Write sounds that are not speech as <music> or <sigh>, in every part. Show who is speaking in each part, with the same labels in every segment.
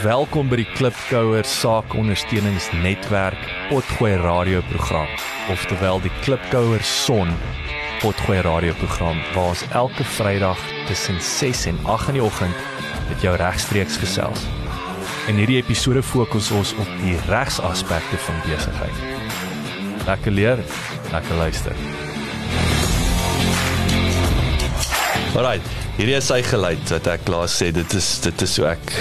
Speaker 1: Welkom by die Klipkouer Saakondersteuningsnetwerk Potgooi radioprogram, oftewel die Klipkouer Son Potgooi radioprogram waar ons elke Vrydag tussen 6 en 8 in die oggend met jou regstreeks gesels. In hierdie episode fokus ons op die regsaspekte van besigheid. Lekker leer, lekker luister. Alright, hierdie is sy geluid wat ek laas sê dit is dit is so ek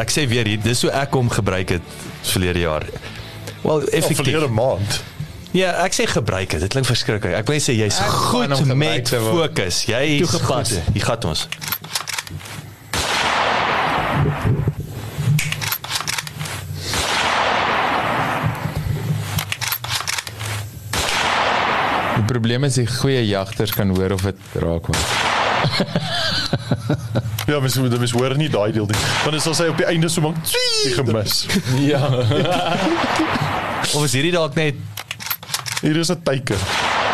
Speaker 1: ek sê weer hier dis hoe ek hom gebruik het verlede jaar. Wel effektief.
Speaker 2: Verlede maand.
Speaker 1: Ja, ek sê gebruik dit. Dit klink verskriklik. Ek wil sê jy's goed met fokus. Jy is
Speaker 3: Toegepas.
Speaker 1: goed. Hier gaan ons.
Speaker 3: Die probleem is die goeie jagters kan hoor of dit raak word. <laughs>
Speaker 2: Ja, mens moet mens hoor nie daai deel nie. Want as hy op die einde so maak, die gemis.
Speaker 3: Ja. <laughs>
Speaker 1: Of is hierdie dalk net
Speaker 2: Hier is 'n teiken.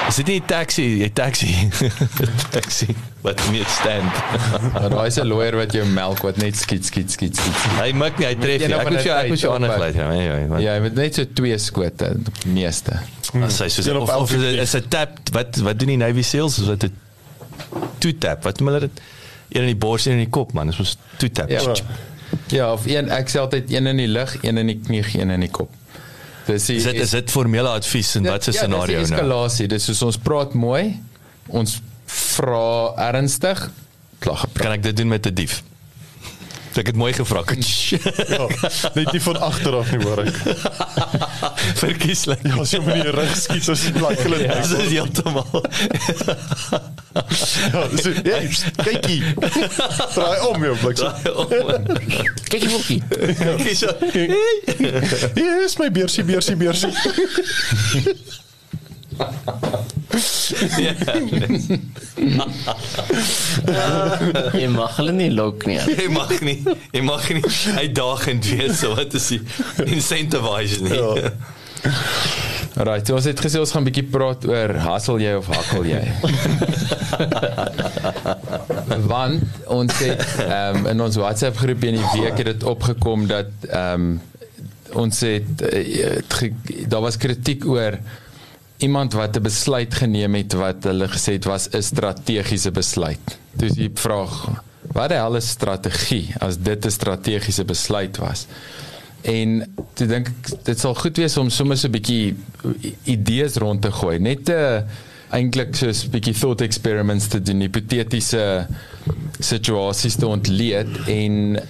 Speaker 1: is dit nie taxi, 'n taxi. <laughs> taxi wat meer stand. <laughs>
Speaker 3: Maar daai is 'n lawyer wat jou melk wat net skiet skiet skiet skiet.
Speaker 1: Hy maak nie, hy tref nie. Ek moet jou ek moet jou
Speaker 3: tyd
Speaker 1: ander
Speaker 3: op,
Speaker 1: gelyk ja, ja, ja.
Speaker 3: Ja, jy moet net so twee skote, die meeste.
Speaker 1: As hy
Speaker 2: op
Speaker 1: of, is is 'n tap wat wat doen die Navy Seals is wat 'n two tap. Wat noem hulle dit? Een in die bors en in die kop man. Dis mos two tap.
Speaker 3: Ja. Ja, of een ek sê altyd een in die lug, een in die knie, een in die kop. Dis die,
Speaker 1: Is dit is dit formele advies in wat se
Speaker 3: ja,
Speaker 1: scenario
Speaker 3: dis die
Speaker 1: nou?
Speaker 3: eskalasie. Dis soos ons praat mooi, ons vra ernstig, gepraat.
Speaker 1: Kan ek dit doen met 'n dief? Ek het mooi gevra. <laughs>
Speaker 2: Ja, net nie van agter af nie hoor ek. <laughs>
Speaker 1: Verkieslik.
Speaker 2: Ja, as jy met die rug skiet so sien like hulle.
Speaker 1: Ja, <laughs>
Speaker 2: Ja,
Speaker 1: dis is heeltemal.
Speaker 2: so, hey, kykie. Draai om jou bliksem.
Speaker 3: Kyk die boekie.
Speaker 1: Kies.
Speaker 2: Hier is my beersie, beersie, beersie.
Speaker 4: Jy mag hulle nie lok nie.
Speaker 1: Jy mag nie. Jy mag nie uitdagend wees so wat is die incentivize nie.
Speaker 2: Ja.
Speaker 3: Right, so ons het gesê ons gaan 'n bietjie praat oor hassel jy of hakkel jy. <laughs> Want ons het um, in ons WhatsApp groep in die week het dit opgekom dat ehm um, ons het, uh, het daar was kritiek oor iemand wat 'n besluit geneem het wat hulle gesê het was 'n strategiese besluit. Dus die vraag, wat die hel is strategie as dit 'n strategiese besluit was? En toe dink ek dit sal goed wees om sommer so 'n bietjie idees rond te gooi, net 'n uh, eintlik soos 'n bietjie thought experiments te doen, hipotetiese situasies te ontleed en uh,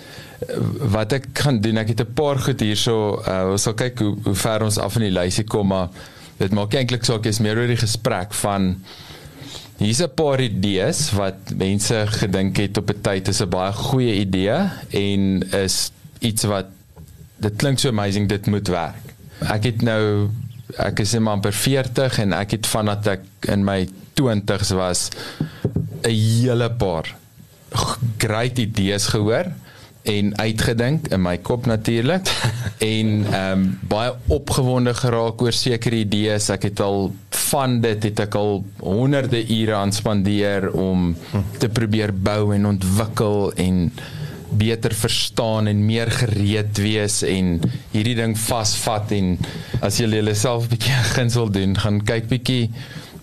Speaker 3: wat ek gaan doen, ek het 'n paar goed hierso, uh, ons sal kyk hoe, hoe ver ons af in die lysie kom, maar dit maak eintlik saak, is meer oor die gesprek van Hier's 'n paar idees wat mense gedink het op 'n tyd is 'n baie goeie idee en is iets wat dit klink so amazing dit moet werk. Ek het nou ek is net amper 40 en ek het vandat ek in my 20's was 'n hele paar great idees gehoor en uitgedink in my kop natuurlik <laughs> en ehm um, baie opgewonde geraak oor sekere idees. Ek het al van dit het ek al honderde ure aan spandeer om te probeer bou en ontwikkel en beter verstaan en meer gereed wees en hierdie ding vasvat en as jy jouself 'n bietjie <laughs> guns wil doen, gaan kyk bietjie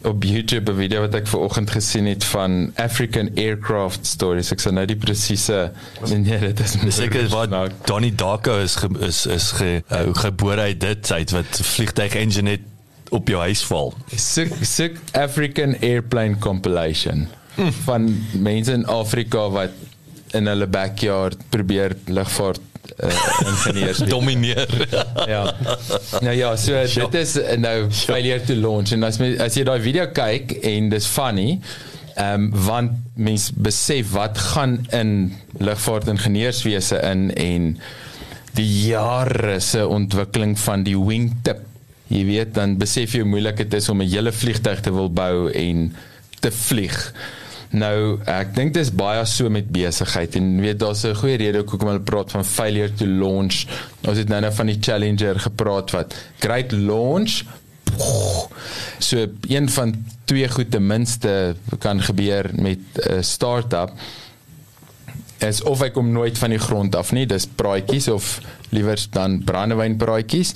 Speaker 3: op YouTube 'n video wat ek ver oggend gesien het van African aircraft stories. Ek sê nou die presiese nee, dit is
Speaker 1: seker wat
Speaker 3: Nou,
Speaker 1: Donnie Darko is ge, is is ge, uh, gebore uit dit uit wat vliegtuig engine het
Speaker 5: op jou huis val.
Speaker 3: Sick Sick African Airplane Compilation van mense in Afrika wat in hulle backyard probeer lugvaart uh, ingenieurs. <laughs>
Speaker 5: Domineer.
Speaker 3: ja. Nou ja, so dit is nou failure to launch en as as jy daai video kyk en dis funny, ehm um, want mense besef wat gaan in lugvaartingenieurswese in en die jare se ontwikkeling van die wingtip. Jy weet dan besef jy hoe moeilik dit is om 'n hele vliegtuig te wil bou en te vlieg. Nou, ek dink dis baie so met besigheid en weet daar's 'n goeie rede hoekom hulle praat van failure to launch. Ons het nou nou van die Challenger gepraat wat great launch? So een van twee goed ten minste kan gebeur met 'n start-up is of hy kom nooit van die grond af nie, dis praatjies of liewer dan brandewynpraatjies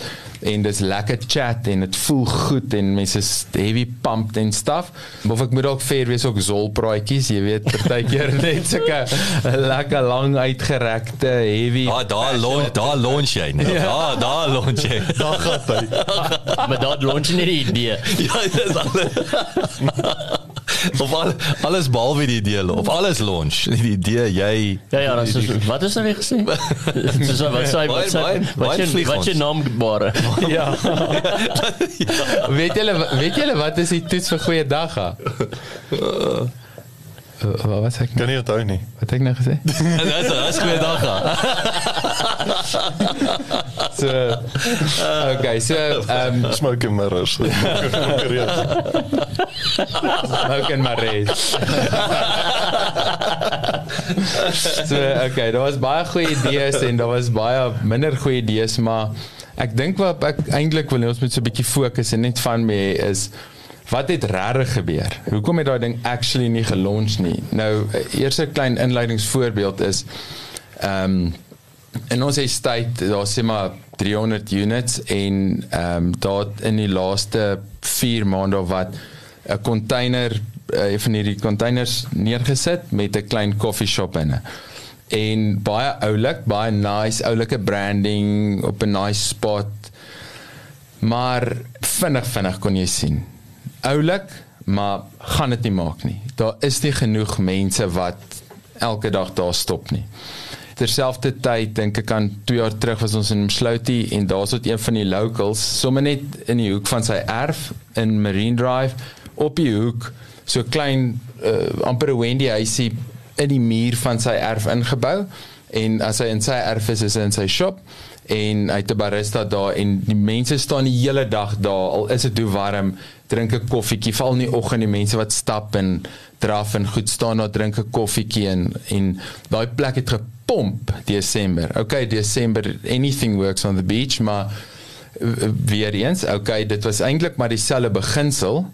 Speaker 3: en dis lekker chat en dit voel goed en mense is heavy pumped en stuff. Of ek moet dalk fair wees ook zol praatjies, jy weet, partykeer <laughs> net sulke lekker lang uitgerekte heavy.
Speaker 5: Ah, daar launch, <laughs> daar launch jy. Nee. Ja, daar launch jy. <laughs>
Speaker 2: Daar gaan hy.
Speaker 4: Maar daar launch nie die idee.
Speaker 5: Ja, dis alles. <laughs> of al, alles behalwe die idee of alles launch. Die idee jy
Speaker 4: Ja ja, dan so, wat is nou weer gesê? <laughs> <laughs> so wat sê wat sê wat jy wat jy naam gebore.
Speaker 3: Ja. weet julle weet julle wat is die toets vir goeie dag? ha? Uh, wat was ek?
Speaker 2: Kan nie onthou nie.
Speaker 3: Wat het ek nou gesê?
Speaker 5: Dis dis goeie dag.
Speaker 3: So Okay, so um, <laughs>
Speaker 2: Smoke and mirrors.
Speaker 3: Smoke and Marais. so okay, daar was baie goeie idees en daar was baie minder goeie idees, maar ek dink wat ek eintlik wil ons moet so 'n bietjie fokus en net van me is wat het regtig gebeur? Hoekom het daai ding actually nie gelons nie? Nou, eers 'n klein inleidingsvoorbeeld is ehm um, in ons estate daar sê maar 300 units en ehm um, daar in die laaste 4 maande wat 'n container uh, van hierdie containers neergesit met 'n klein coffee shop inne. En baie oulik, baie nice, oulike branding op 'n nice spot. Maar vinnig vinnig kon jy sien. Oulik, maar gaan dit nie maak nie. Daar is nie genoeg mense wat elke dag daar stop nie terselfdertyd dink ek aan 2 jaar terug was ons in Mslouti en daar's tot een van die locals sommer net in die hoek van sy erf in Marine Drive. Op die hoek so klein uh, amper 'n Wendy huisie in die muur van sy erf ingebou. En as hy in sy erf is is hy in sy shop en hy het 'n barista daar en die mense staan die hele dag daar. Al is dit hoe warm drink 'n koffietjie. Val in die oggend die mense wat stap en draf en goed staan daar drink 'n koffietjie en en daai plek het gepomp Desember. Okay, Desember anything works on the beach, maar uh, weer eens, okay, dit was eintlik maar dieselfde beginsel.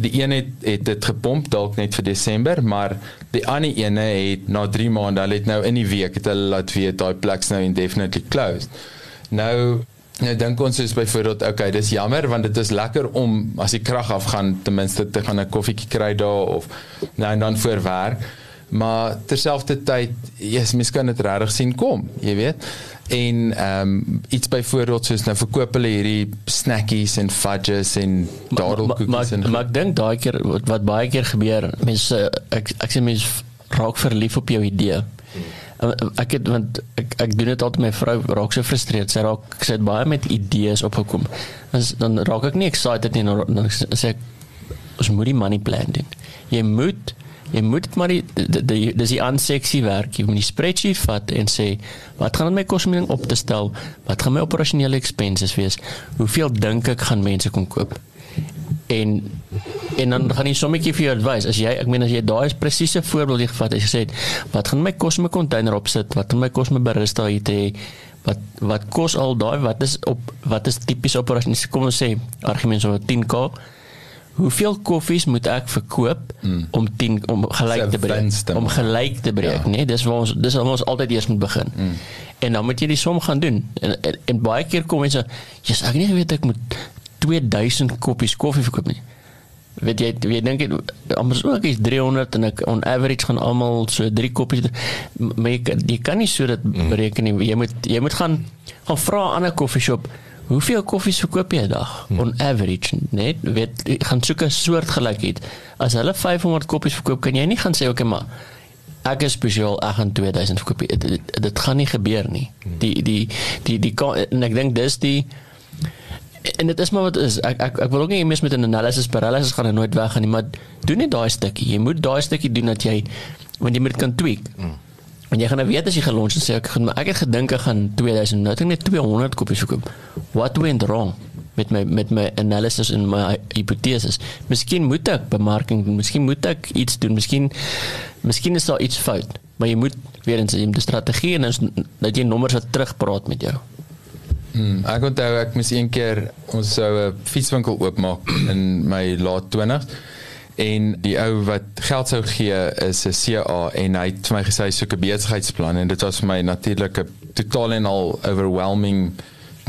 Speaker 3: Die een het het dit gepomp dalk net vir Desember, maar die ander ene het na 3 maande, hulle het nou in die week het hulle laat weet daai plek's nou indefinitely closed. Nou Nou dink ons is byvoorbeeld okay, dis jammer want dit is lekker om as die krag afgaan ten minste te gaan 'n koffietjie kry daar of nou en dan voor werk. Maar terselfdertyd, yes, mens kan dit regtig sien kom, jy weet. En ehm um, iets byvoorbeeld soos nou verkoop hulle hierdie snackies en fudges en dadelkoekies en
Speaker 4: maar ek dink daai keer wat, wat baie keer gebeur, mense ek ek sê mense raak verlief op jou idee. En Ek het want ek ek doen dit altyd met my vrou raak so frustreerd. Sy raak sy het baie met idees opgekom. As dan raak ek nie excited nie dan, dan sê ek ons moet die money plan doen. Jy moet jy moet maar die, die, die dis die aanseksie werk. Jy moet die spreadsheet vat en sê wat gaan my kos om die ding op te stel? Wat gaan my operasionele expenses wees? Hoeveel dink ek gaan mense kom koop? en en dan gaan die sommetjie vir jou advies as jy ek meen as jy daai presiese voorbeeld jy gevat het jy gesê het, wat gaan my kos 'n container opsit wat gaan my kos my barista hier te hê wat wat kos al daai wat is op wat is tipies operasioneel kom ons sê argument so 10k hoeveel koffies moet ek verkoop mm. om 10 om gelyk te breek om gelyk te breek
Speaker 3: Ja.
Speaker 4: ja. nee dis waar ons dis waar ons altyd eers moet begin mm. en dan moet jy die som gaan doen en, en, en baie keer kom mense jy's ek het nie geweet ek moet 2000 koppies koffie verkoop nie weet jy jy dink anders ook is 300 en ek on average gaan almal so 3 koppies maar jy, jy kan nie so dit bereken nie jy moet jy moet gaan gaan vra aan 'n koffieshop Hoeveel koffies verkoop jy 'n dag
Speaker 5: Hmm.
Speaker 4: on average, net weet gaan soek 'n soort gelykheid. As hulle 500 koppies verkoop, kan jy nie gaan sê okay maar ek is spesiaal ek gaan 2000 verkoop. Dit, dit, dit gaan nie gebeur nie.
Speaker 5: Hmm.
Speaker 4: Die die die die kan- en ek dink dis die en dit is maar wat is ek ek ek wil ook nie mis met 'n analysis paralysis gaan nooit weg gaan nie maar doen net daai stukkie jy moet daai stukkie doen dat jy want jy moet kan tweak mm. En jy gaan nou weet as jy launch en sê ek gaan maar ek het gedink ek gaan 2000 nou ek net 200 kopies verkoop what went wrong met my met my analysis en my hipoteses miskien moet ek bemarking doen miskien moet ek iets doen miskien miskien is daar iets fout maar jy moet weer eens jy moet 'n strategie en is- dat jy nommers wat terugpraat met jou.
Speaker 3: Hmm, ek onthou ek moes een keer ons sou 'n fietswinkel oopmaak in my laat 20s en die ou wat geld sou gee is 'n CA en hy het vir my gesê hy soek 'n besigheidsplan en dit was vir my natuurlik 'n totaal en al overwhelming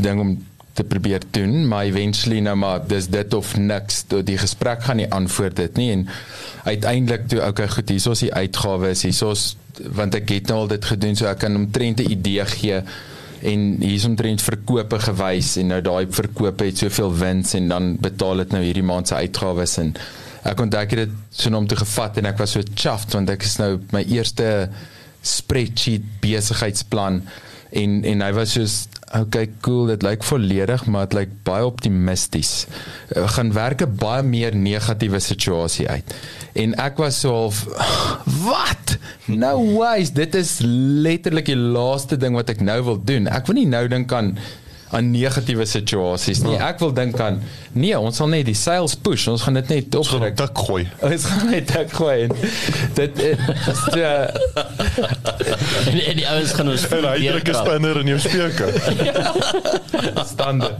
Speaker 3: ding om te probeer doen maar eventually nou maar dis dit of niks. Tot die gesprek gaan nie antwoord dit nie en uiteindelik toe okay goed hier is die uitgawes hier is want ek het nou al dit gedoen so ek kan omtrent 'n idee gee en hier is omtrent verkope gewys en nou daai verkope het soveel wins en dan betaal dit nou hierdie maand se uitgawes en ek onthou ek het dit so om te gevat en ek was so chuffed want ek is nou my eerste spreadsheet besigheidsplan en en hy was soos okay cool dit lyk volledig maar dit lyk baie optimisties. Uh, gaan werk 'n baie meer negatiewe situasie uit. En ek was so half <laughs> wat? No ways dit is letterlik die laaste ding wat ek nou wil doen. Ek wil nie nou dink aan aan negatiewe situasies nie ek wil dink aan nee ons sal net die sales push ons gaan dit net
Speaker 2: Ons gaan dik gooi. <laughs>
Speaker 3: ons gaan net dik gooi en dit is <laughs> uh,
Speaker 4: en, en die ouens gaan ons
Speaker 2: En hy druk 'n spinner in jou speaker. <laughs>
Speaker 3: stande.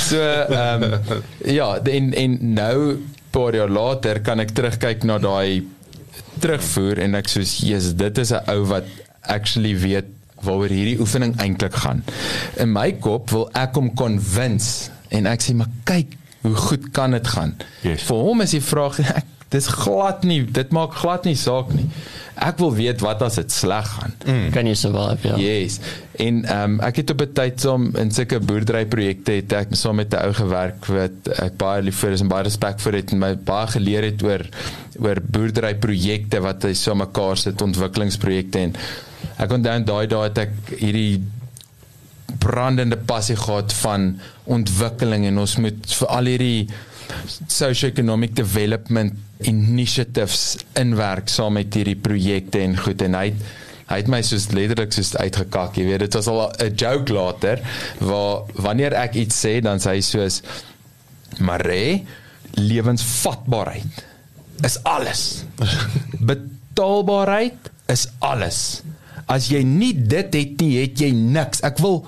Speaker 3: So ehm um, ja, en en nou paar jaar later kan ek terugkyk na daai terugvoer en ek soos Jesus, dit is 'n ou wat actually weet waaroor hierdie oefening eintlik gaan. In my kop wil ek hom convince en ek sê maar kyk hoe goed kan dit gaan.
Speaker 5: Yes.
Speaker 3: Vir hom is die vraag <laughs> ek dis glad nie, dit maak glad nie saak nie. Ek wil weet wat as dit sleg gaan. Mm.
Speaker 4: kan jy survive ja
Speaker 3: Yes. En ehm um, ek het op 'n tyd saam in sulke boerderyprojekte het ek saam met 'n ou gewerk wat ek baie lief vir is en baie respek vir het en my baie geleer het oor oor boerderyprojekte wat hy so mekaar sit ontwikkelingsprojekte en ek onthou daai dae het ek hierdie brandende passie gehad van ontwikkeling en ons moet vir al hierdie socio-economic development initiatives inwerk saam met hierdie projekte en goed. En hy het, hy het my soos letterlik soos uitgekak jy weet. Dit was al 'n joke later waar wanneer ek iets sê dan sê hy soos Mare lewensvatbaarheid is alles. <laughs> Betaalbaarheid is alles. As jy nie dit het nie het jy niks. Ek wil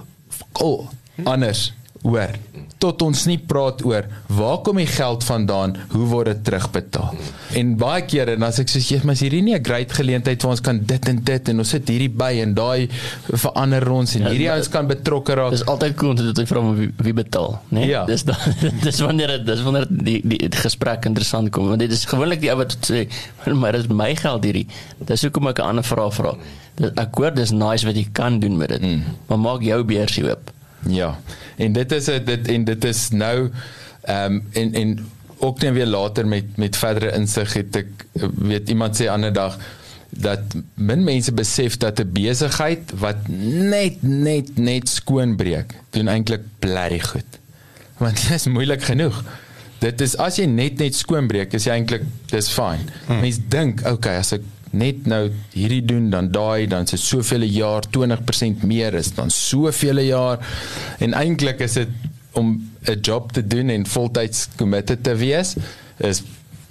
Speaker 3: oh, anders hoor tot ons nie praat oor waar kom die geld vandaan hoe word dit terugbetaal en baie kere dan as ek sê jy maar is hierdie nie 'n great geleentheid waar ons kan dit en dit en ons sit hierdie by en daai verander ons en
Speaker 4: Ja,
Speaker 3: hierdie ouens kan betrokke raak
Speaker 4: Dis altyd cool te dit vra wie, wie betaal, né? Nee?
Speaker 3: Ja.
Speaker 4: Dis da, <laughs> dis wanneer dit dis wanneer die die, die gesprek interessant kom want dit is gewoonlik die ou wat sê maar dit is my geld hierdie. Dis hoekom ek 'n ander vraag vra. Dit ek hoor dis nice wat jy kan doen met dit. Mm. Maar maak jou beursie oop.
Speaker 3: Ja. En dit is dit en dit is nou ehm um, en en ook net weer later met met verdere insig het ek weet iemand sê ander dag dat min mense besef dat 'n besigheid wat net net net skoonbreek doen eintlik blerry goed. Want dit is moeilik genoeg. Dit is as jy net net skoonbreek is jy eintlik dis fyn. Hmm. Mense dink, okay, as ek net nou hierdie doen dan daai dan se soveel jaar 20% meer is dan soveel jaar en eintlik is dit om 'n job te doen en voltyds committed te wees is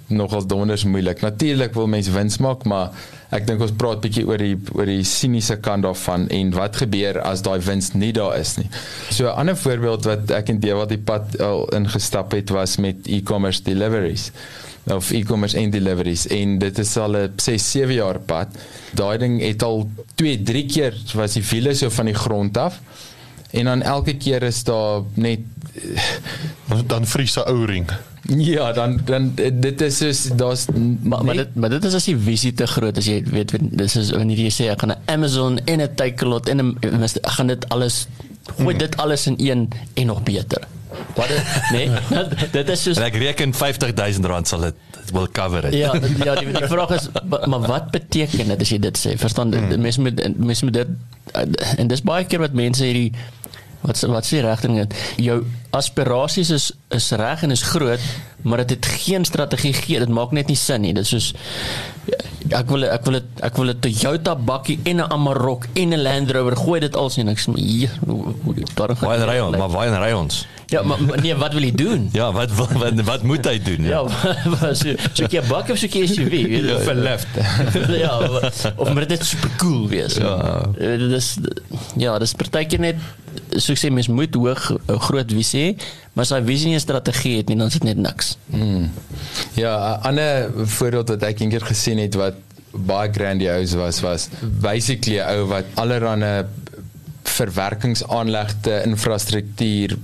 Speaker 3: nogal donders moeilik. Natuurlik wil mense wins maak, maar ek dink ons praat bietjie oor die oor die siniese kant daarvan en wat gebeur as daai wins nie daar is nie. So 'n ander voorbeeld wat ek en Dewald die pad al ingestap het was met e-commerce deliveries of e-commerce en deliveries en dit is al 'n 6 7 jaar pad. Daai ding het al 2 3 keer was die wiele so van die grond af en dan elke keer is daar net
Speaker 2: Dan vries 'n ou ring.
Speaker 3: ja, dan dan dit is soos daar's
Speaker 4: Maar maar dit maar dit is as die visie te groot as jy weet dis is wanneer jy sê ek gaan 'n Amazon en 'n Takealot en 'n gaan dit alles gooi dit alles in een en nog beter. Wat is, nee, <laughs> dit- dit is soos
Speaker 5: En ek reken 50000 rand sal dit will cover it.
Speaker 4: Ja, ja, die, die vraag is maar wat beteken dit as jy dit sê? Verstaan mm. mense moet mense moet dit en dis baie keer wat mense hierdie wat wat sê regting dit. Jou aspirasies is is reg en is groot, maar dit het geen strategie gee. Dit maak net nie sin nie. Dit is soos ja, ek wil ek wil dit ek wil 'n Toyota bakkie en 'n Amarok en 'n Land Rover gooi dit al sien ek sê hier hoe daar gaan
Speaker 5: Waar ry ons? Maar waar ry ons?
Speaker 4: Ja, maar, maar nee, wat wil jy doen? <laughs>
Speaker 5: Ja, wat wat wat, wat moet hy doen?
Speaker 4: Ja, wat so so 'n bakkie of so 'n SUV, weet jy?
Speaker 3: vir lift.
Speaker 4: ja, <laughs> of- of maar dit super cool wees. Ja. Dit is ja, dis partykeer net so ek sê mens moet hoog 'n groot visie hê, maar as hy visie nie 'n strategie het nie, dan is dit net niks.
Speaker 3: Ja, 'n ander voorbeeld wat ek eendag gesien het wat baie grandiose was was basically 'n ou wat allerlei verwerkingsaanlegte infrastruktuur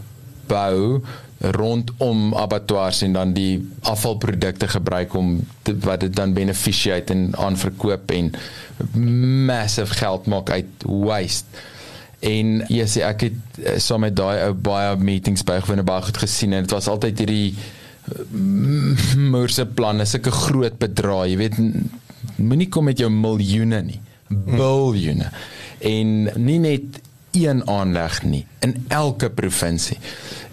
Speaker 3: bou rondom abattoirs en dan die afvalprodukte gebruik om te, wat dit dan beneficiate en aanverkoop en massive geld maak uit waste. En jy sê ek het eh, saam met daai ou baie meetings bygewoon en baie goed gesien en dit was altyd hierdie moerse planne, sulke groot bedrae, jy weet moenie kom met jou miljoene nie, biljoene. En nie net een aanleg nie in elke provinsie.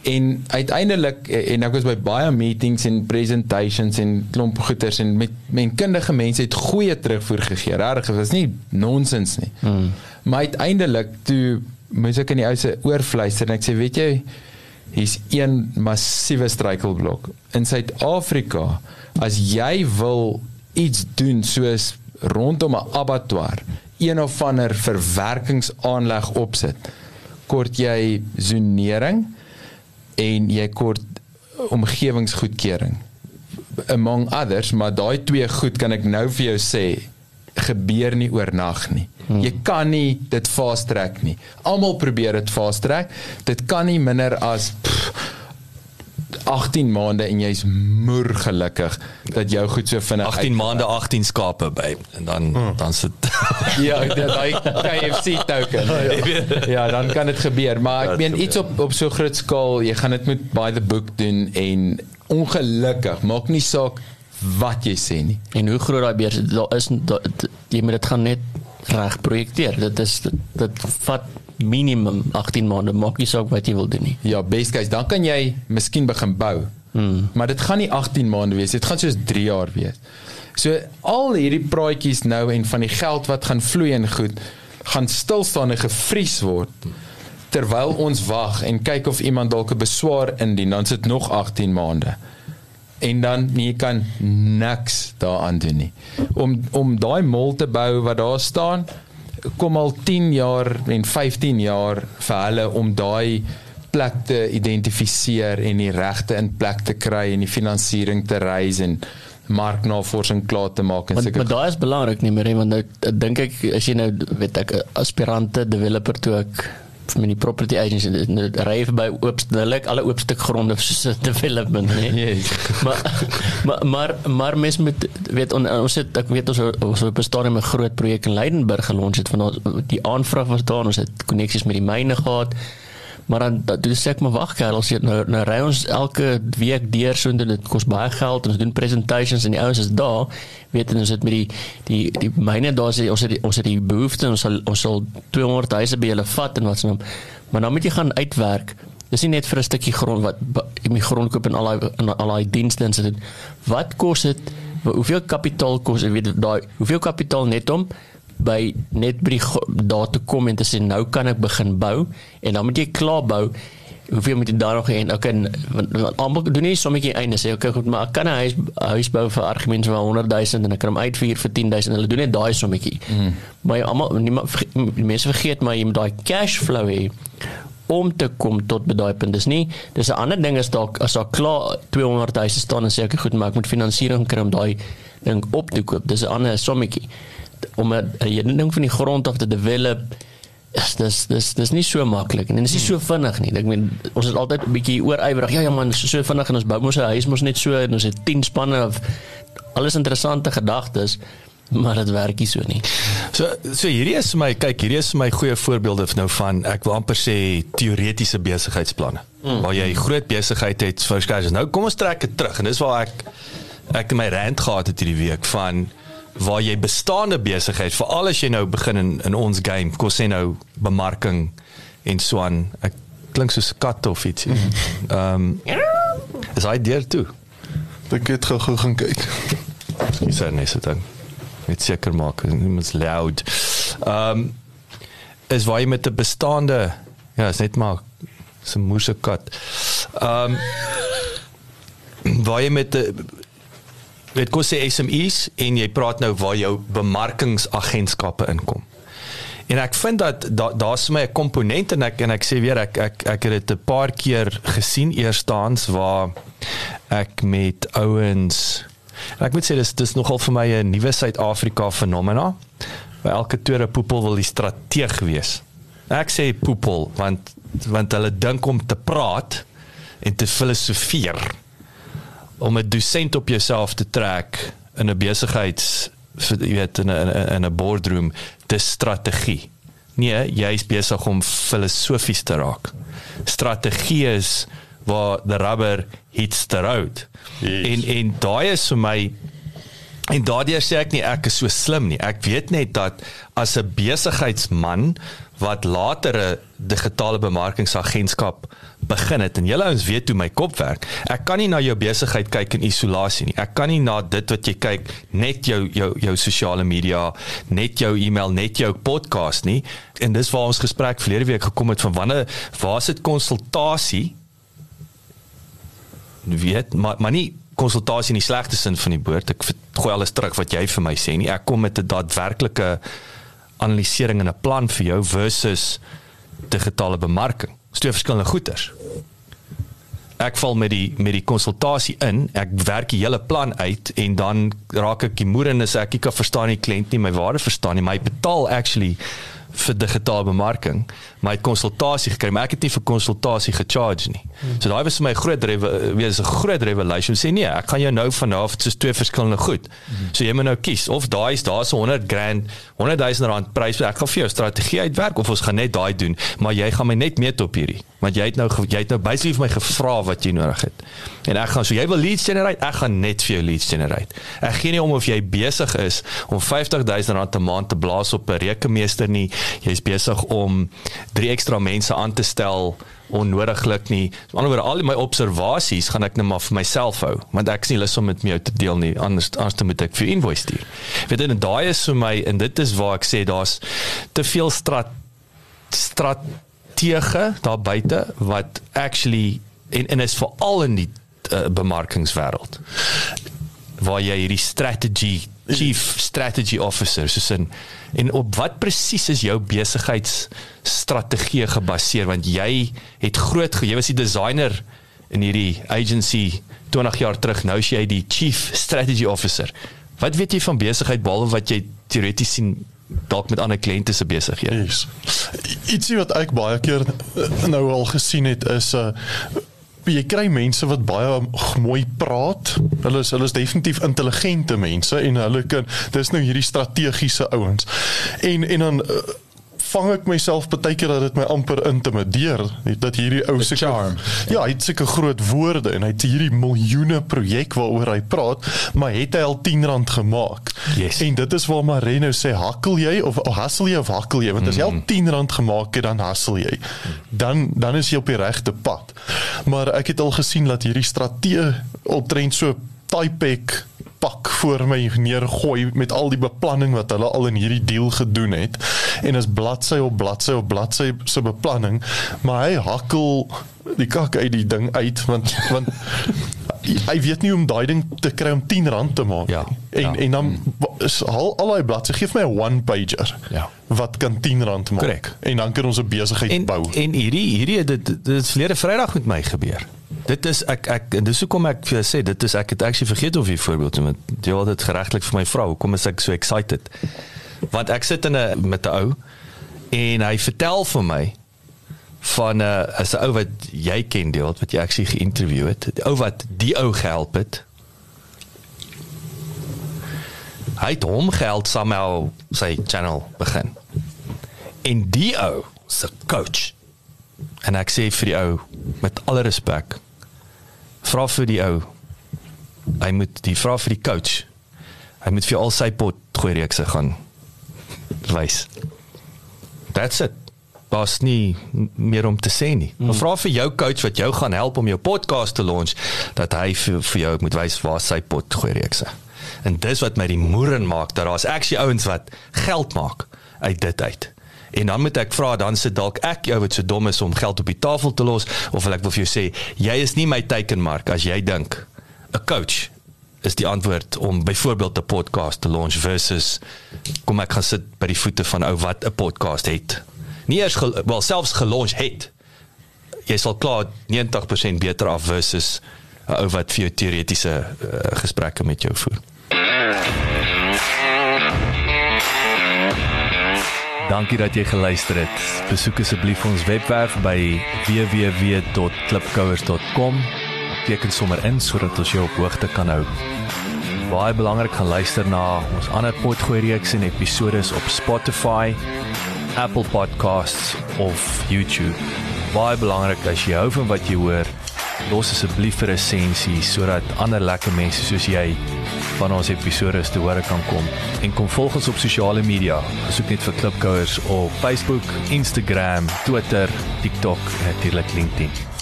Speaker 3: En uiteindelik en ek was by baie meetings en presentations en klomp goeters en met men kundige mense het goeie terugvoer gegee. Regtig, dit was nie nonsens nie. Hmm. Maar uiteindelik toe moes ek in die ou se oor fluister en ek sê, weet jy, hier's een massiewe struikelblok. In Suid-Afrika, as jy wil iets doen soos rondom 'n abattoir, een of ander verwerkingsaanleg opsit, kort jy zonering en jy kort omgewingsgoedkeuring among others, maar daai twee goed kan ek nou vir jou sê gebeur nie oornag nie. Hmm. Jy kan nie dit fast track nie. Almal probeer dit fast track. Dit kan nie minder as pff, 18 maande en jy's moer gelukkig dat jou goed so vinnig
Speaker 5: 18 maande 18 skape by en dan hmm. dan sit <laughs>
Speaker 3: Ja, daai KFC token. <laughs> ja, dan kan dit gebeur, maar ek meen iets op op so groot skaal, jy gaan dit met by the book doen en ongelukkig, maak nie saak wat jy sê nie.
Speaker 4: En hoe groot daai beurs is, daar is daar, jy moet dit gaan net reg projekteer. Dit is dit, dit vat minimum 18 maande, maak nie saak wat jy wil doen nie.
Speaker 3: Ja, best case, dan kan jy miskien begin bou. Hmm. Maar dit gaan nie 18 maande wees, dit gaan soos 3 jaar wees. So al hierdie praatjies nou en van die geld wat gaan vloei en goed, gaan stil staan en gevries word terwyl ons wag en kyk of iemand dalk 'n beswaar indien, dan sit nog 18 maande. En dan jy kan niks daaraan doen nie. Om om daai mol te bou wat daar staan, kom al 10 jaar en 15 jaar vir hulle om daai plek te identifiseer en die regte in plek te kry en die finansiering te raise en marknavorsing klaar te maak en
Speaker 4: Maar,
Speaker 3: sulke
Speaker 4: maar daai is belangrik nie meer, want nou dink ek as jy nou weet ek 'n aspirante developer toe ek met die property nou, ry verby oop lyk alle oop stuk gronde <laughs> soos development nee.
Speaker 3: Yes. <laughs>
Speaker 4: maar maar maar maar mens moet weet on, ons het ek weet ons ons op 'n stadium 'n groot projek in Leidenburg gelons het van ons die aanvraag was daar ons het koneksies met die myne gehad maar dan dan doen sê ek maar wag kerel as jy nou nou ry ons elke week deur so en dit kos baie geld en ons doen presentations en die ouens is daar weet en ons het met die die die myne daar sê ons het die, ons het die behoefte ons sal ons sal 200 000 by hulle vat en wat so maar dan moet jy gaan uitwerk Dis nie net vir 'n stukkie grond wat jy die grond koop en al daai en al daai dienste en so dit. Wat kos dit? Hoeveel kapitaal kos, jy weet daai hoeveel kapitaal net om by net by die daar te kom en te sê nou kan ek begin bou en dan moet jy klaar bou. Hoeveel moet jy daar nog hê? Okay, n- want, want almal doen nie sommetjie einde sê okay goed, maar ek kan 'n huis huis bou vir argumente van 100 000 en ek kan hom uitvier vir 10 000. Hulle doen net daai sommetjie. Mm. Maar almal die mense vergeet maar jy moet daai cash flow hê om te kom tot by daai punt. Dis nie dis 'n ander ding is dalk as daar klaar 200 000 staan en sê ek goed, maar ek moet finansiering kry om daai ding op te koop. Dis 'n ander sommetjie. Om 'n ding van die grond af te develop is dis dis dis nie so maklik en dit is nie so vinnig nie. Ek meen ons is altyd 'n bietjie oorywerig. Ja ja man, so, so vinnig en ons bou mos 'n huis mos net so en ons het 10 spanne of alles interessante gedagtes. maar dit werk nie so nie.
Speaker 1: So so hierdie is vir my kyk hierdie is vir my goeie voorbeelde nou van ek wil amper sê teoretiese besigheidsplanne. Mm. Waar jy groot besigheid het vir skars. Nou kom ons trek dit terug en dis waar ek ek my rand gehad het hierdie week van waar jy bestaande besigheid veral as jy nou begin in in ons game kos sê nou bemarking en so aan ek klink soos 'n kat of iets. Ehm um, is hy deur toe.
Speaker 2: Ek het gou gou gaan kyk.
Speaker 1: Miskien sê net so dan. Net seker maak niemand loud. Ehm um, is waar jy met 'n bestaande ja, is net maar so 'n moerse kat. Ehm um, waar jy met 'n weet kos sê SMEs en jy praat nou waar jou bemarkingsagentskappe inkom. En ek vind dat daar's da my 'n komponent en ek en ek sê weer ek ek ek het dit 'n paar keer gesien eerstaans waar ek met ouens en ek moet sê dis dis nogal vir my 'n nuwe Suid-Afrika fenomena. Waar elke tweede poepel wil die strateeg wees. Ek sê poepel want want hulle dink om te praat en te filosofeer om 'n dosent op jouself te trek in 'n besigheids jy weet in 'n in 'n boardroom dis strategie. Nee, jy is besig om filosofies te raak. Strategie is waar the rubber hits the road. Yes. En en daai is vir my en daardeur sê ek nie ek is so slim nie. Ek weet net dat as 'n besigheidsman wat later 'n digitale bemarkingsagentskap begin het en julle ouens weet hoe my kop werk. Ek kan nie na jou besigheid kyk in isolasie nie. Ek kan nie na dit wat jy kyk net jou jou jou sosiale media, net jou e-mail, net jou podcast nie. En dis waar ons gesprek verlede week gekom het van wanneer waar sit konsultasie? Weet maar maar nie konsultasie in die slegte sin van die woord. Ek gooi alles terug wat jy vir my sê nie. Ek kom met 'n daadwerklike analisering en 'n plan vir jou versus digitale bemarking. Dis twee verskillende goeters. Ek val met die met die konsultasie in, ek werk die hele plan uit en dan raak ek die moeder en sê ek ek kan verstaan nie kliënt nie, my waarde verstaan nie, my betaal actually vir digitale bemarking, maar ek het konsultasie gekry, maar ek het nie vir konsultasie gecharge nie. Hmm. So daai was vir my groot wees 'n groot revelation. Sê nee, ek gaan jou nou vanaf soos twee verskillende goed. Hmm. So jy moet nou kies of daai is daar's 100 grand, 100 000 rand prys, ek gaan vir jou strategie uitwerk of ons gaan net daai doen, maar jy gaan my net meet op hierdie want jy het nou jy het nou basically vir my gevra wat jy nodig het. En ek gaan so jy wil leads generate, ek gaan net vir jou leads generate. Ek gee nie om of jy besig is om 50000 rand 'n maand te blaas op 'n rekenmeester nie jy's besig om drie ekstra mense aan te stel onnodiglik nie. Aan die ander al my observasies gaan ek net maar vir myself hou, want ek is nie lus om met jou te deel nie. Anders anders moet ek vir invoice stuur. Weet en daai is vir my en dit is waar ek sê daar's te veel strat strategie daar buite wat actually en en is veral in die uh, bemarkingswêreld waar jy hierdie strategy chief strategy officer soos in en op wat presies is jou besigheidsstrategie gebaseer? Want jy het groot jy was die designer in hierdie agency 20 jaar terug. Nou is jy die chief strategy officer. Wat weet jy van besigheid behalwe wat jy teoreties sien dalk met ander kliënte se besighede?
Speaker 2: Yes. ietsie wat ek baie keer nou al gesien het is 'n uh, jy kry mense wat baie mooi praat. Hulle is hulle is definitief intelligente mense en hulle kan dis nou hierdie strategiese ouens. En en dan uh, vang ek myself baie keer dat dit my amper intimideer dat hierdie ou se charm. Ja, hy het sulke groot woorde en hy het hierdie miljoene projek waaroor hy praat, maar het hy al 10 rand gemaak.
Speaker 1: Yes.
Speaker 2: En dit is waar Marino sê hakkel jy of hustle jy of hakkel jy want as jy al 10 rand gemaak het dan hustle jy. Dan dan is jy op die regte pad. Maar ek het al gesien dat hierdie strategie optrend so Typek pak voor my neergooi met al die beplanning wat hulle al in hierdie deal gedoen het. En is bladsy op bladsy op bladsy se beplanning. Maar hy hakkel die kak uit die ding uit want want hy weet nie om daai ding te kry om 10 rand te maak
Speaker 1: ja,
Speaker 2: en
Speaker 1: ja.
Speaker 2: en dan is al al daai bladsy gee vir my 'n one pager
Speaker 1: ja.
Speaker 2: wat kan 10 rand maak.
Speaker 1: Correct.
Speaker 2: en dan kan ons 'n besigheid
Speaker 1: en,
Speaker 2: bou.
Speaker 1: en hierdie hierdie dit dit is verlede Vrydag met my gebeur. Dit is ek ek en dis hoekom ek vir jou sê dit is ek het actually vergeet of jy voorbeeld met jy wil dit geregtelik vir my vrou hoekom is ek so excited? Want ek sit in 'n met 'n ou en hy vertel vir my van 'n uh, as 'n ou wat jy ken deel wat jy actually geïnterview het die ou wat die ou gehelp het Hy het hom geld somehow sy channel begin. En die ou se coach. En ek sê vir die ou met alle respek, vra vir die ou. Hy moet die vra vir die coach. Hy moet vir al sy pot gooi reekse gaan wys. That's it. Daar's nie meer om te sê nie. Mm. Vra vir jou coach wat jou gaan help om jou podcast te launch dat hy vir, vir jou moet wys waar sy pot gooi reekse. En dis wat my die moeren maak dat daar's actually ouens wat geld maak uit dit uit. En dan moet ek vra dan sit dalk ek jou wat so dom is om geld op die tafel te los of wil ek wil vir jou sê jy is nie my teikenmark as jy dink 'n coach is die antwoord om byvoorbeeld 'n podcast te launch versus kom ek gaan sit by die voete van ou wat 'n podcast het. Nie eers gel- wel selfs gelaunch het. Jy sal klaar 90% beter af versus 'n ou wat vir jou teoretiese uh, gesprekke met jou voer.
Speaker 5: Dankie dat jy geluister het. Besoek asseblief ons webwerf by www.klipkouers.com. Teken sommer in sodat ons jou op hoogte kan hou. Baie belangrik gaan luister na ons ander potgooi reeks en episode op Spotify, Apple Podcasts of YouTube. Baie belangrik as jy hou van wat jy hoor, los asseblief 'n resensie sodat ander lekker mense soos jy van ons episode te hore kan kom. En kom volg ons op sosiale media. Besoek net vir Klipkouers op Facebook, Instagram, Twitter, TikTok en natuurlik LinkedIn.